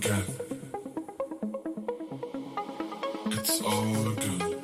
forget. It's all good.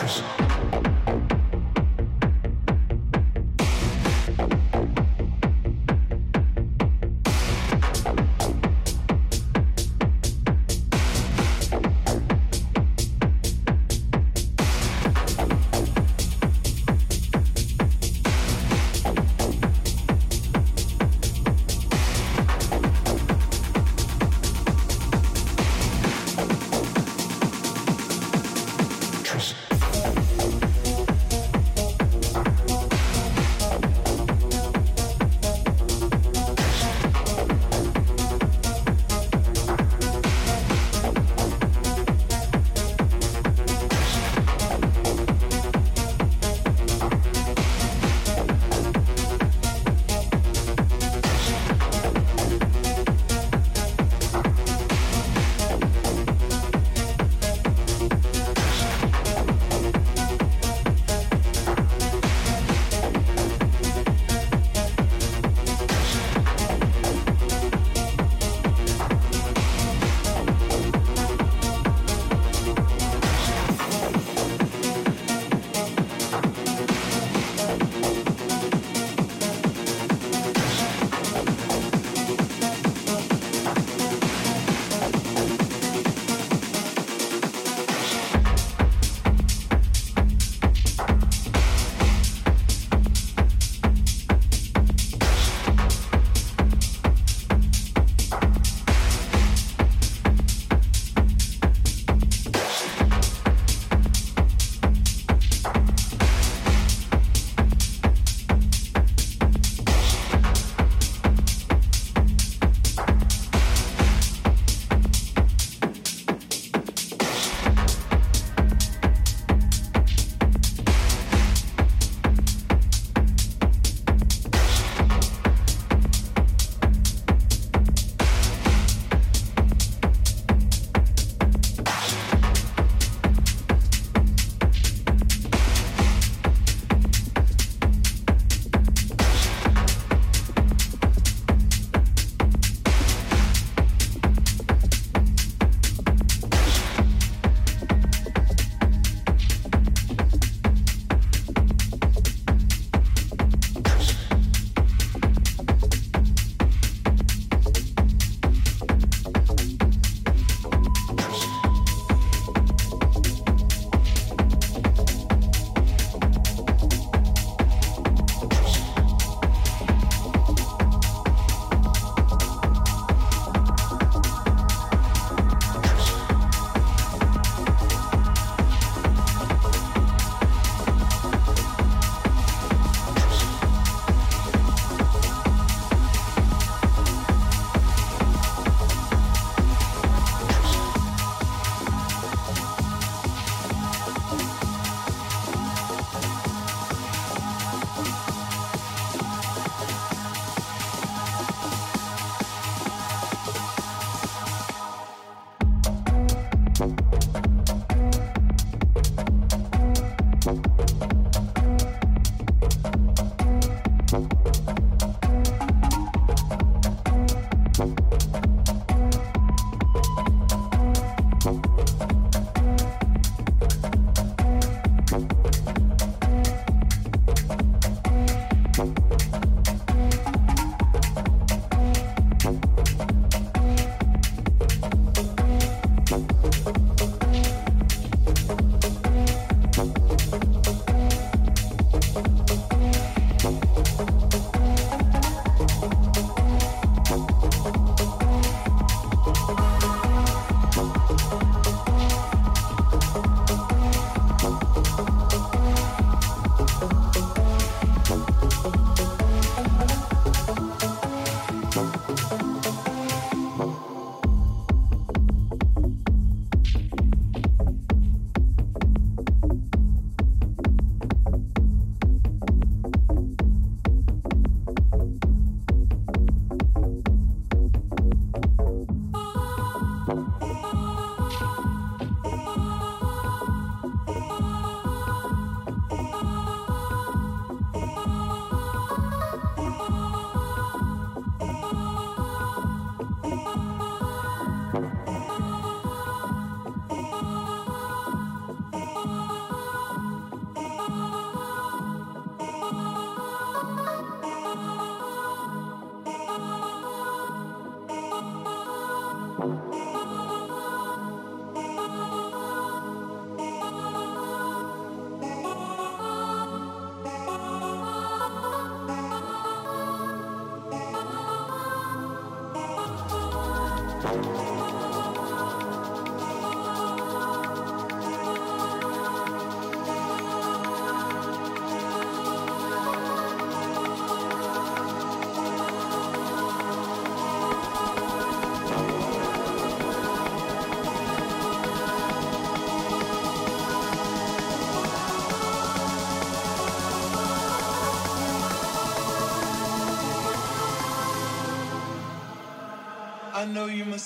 actress.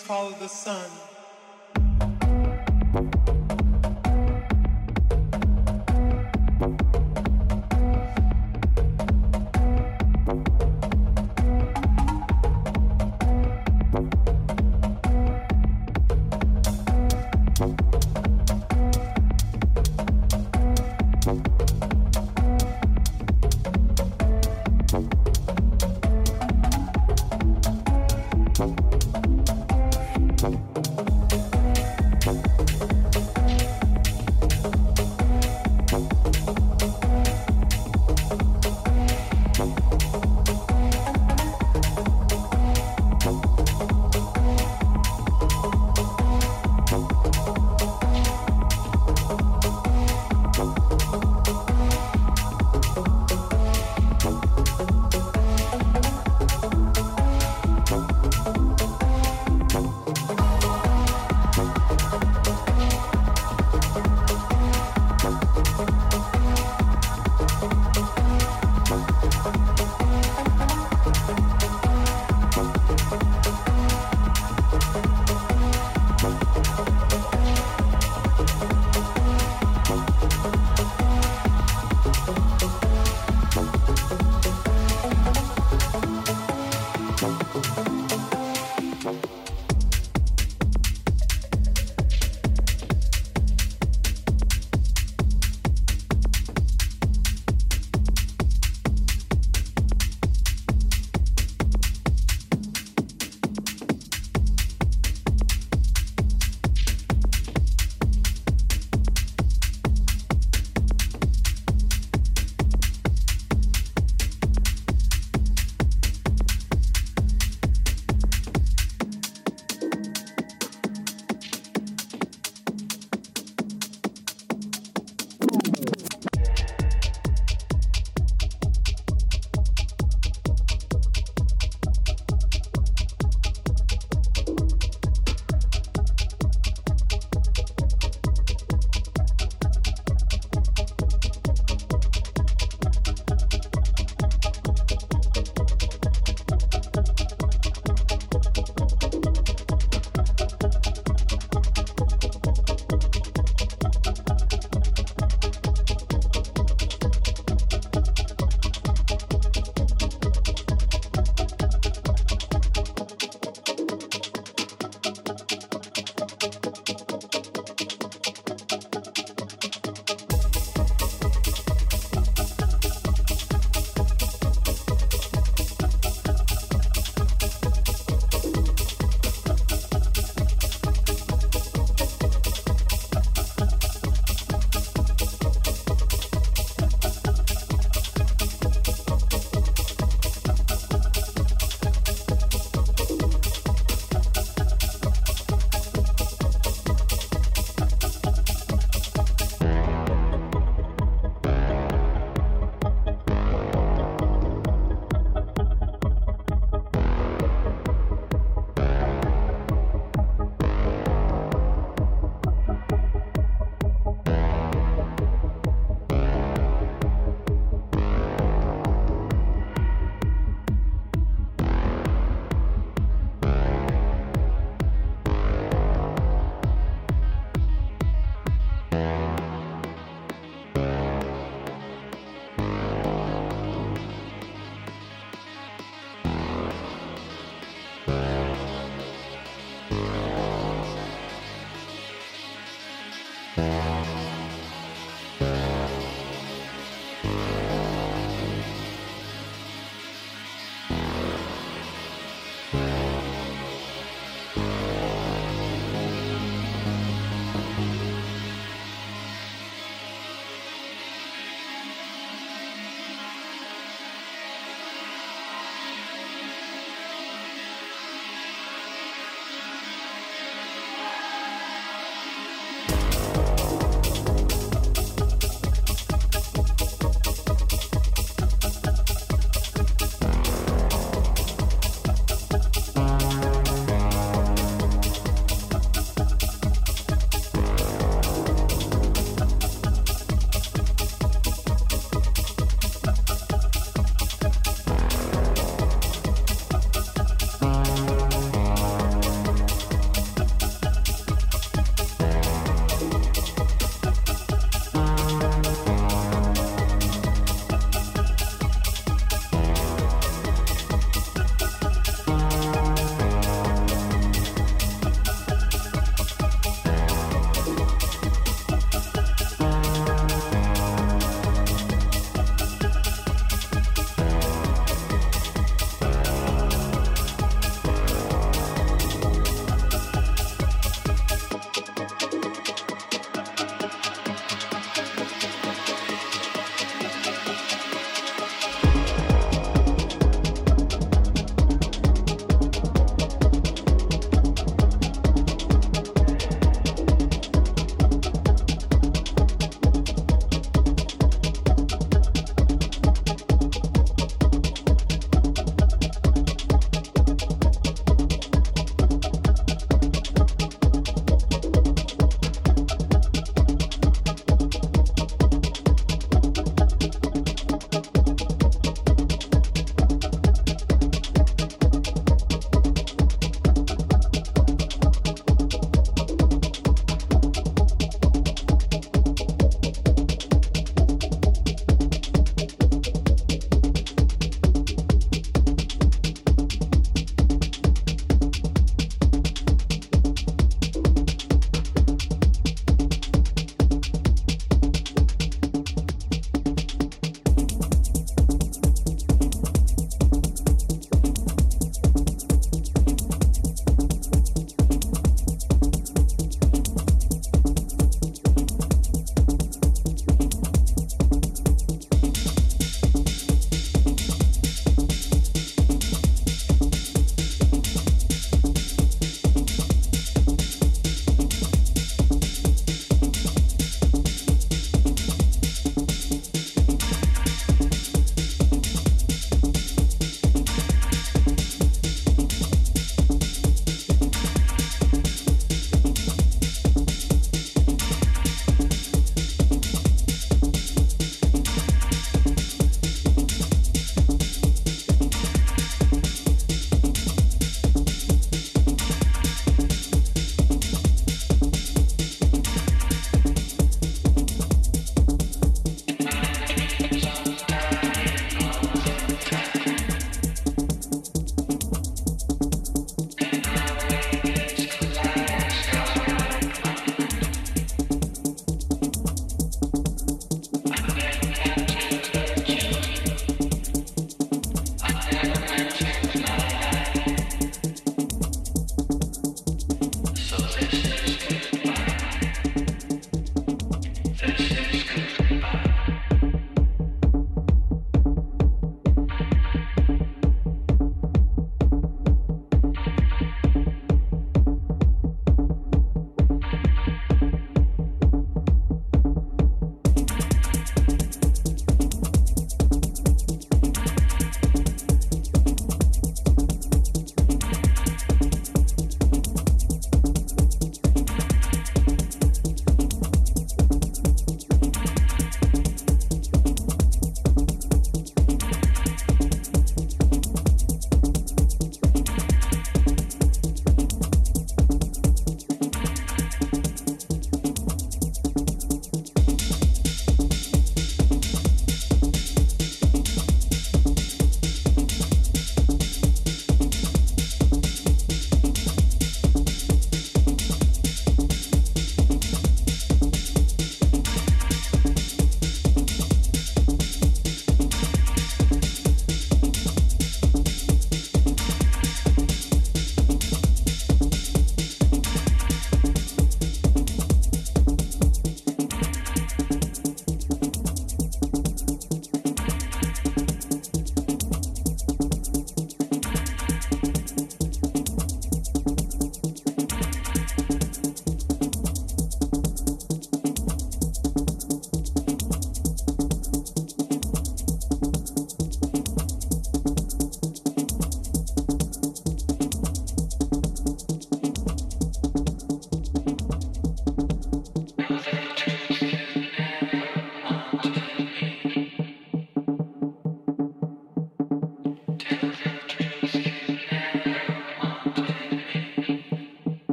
Follow the sun.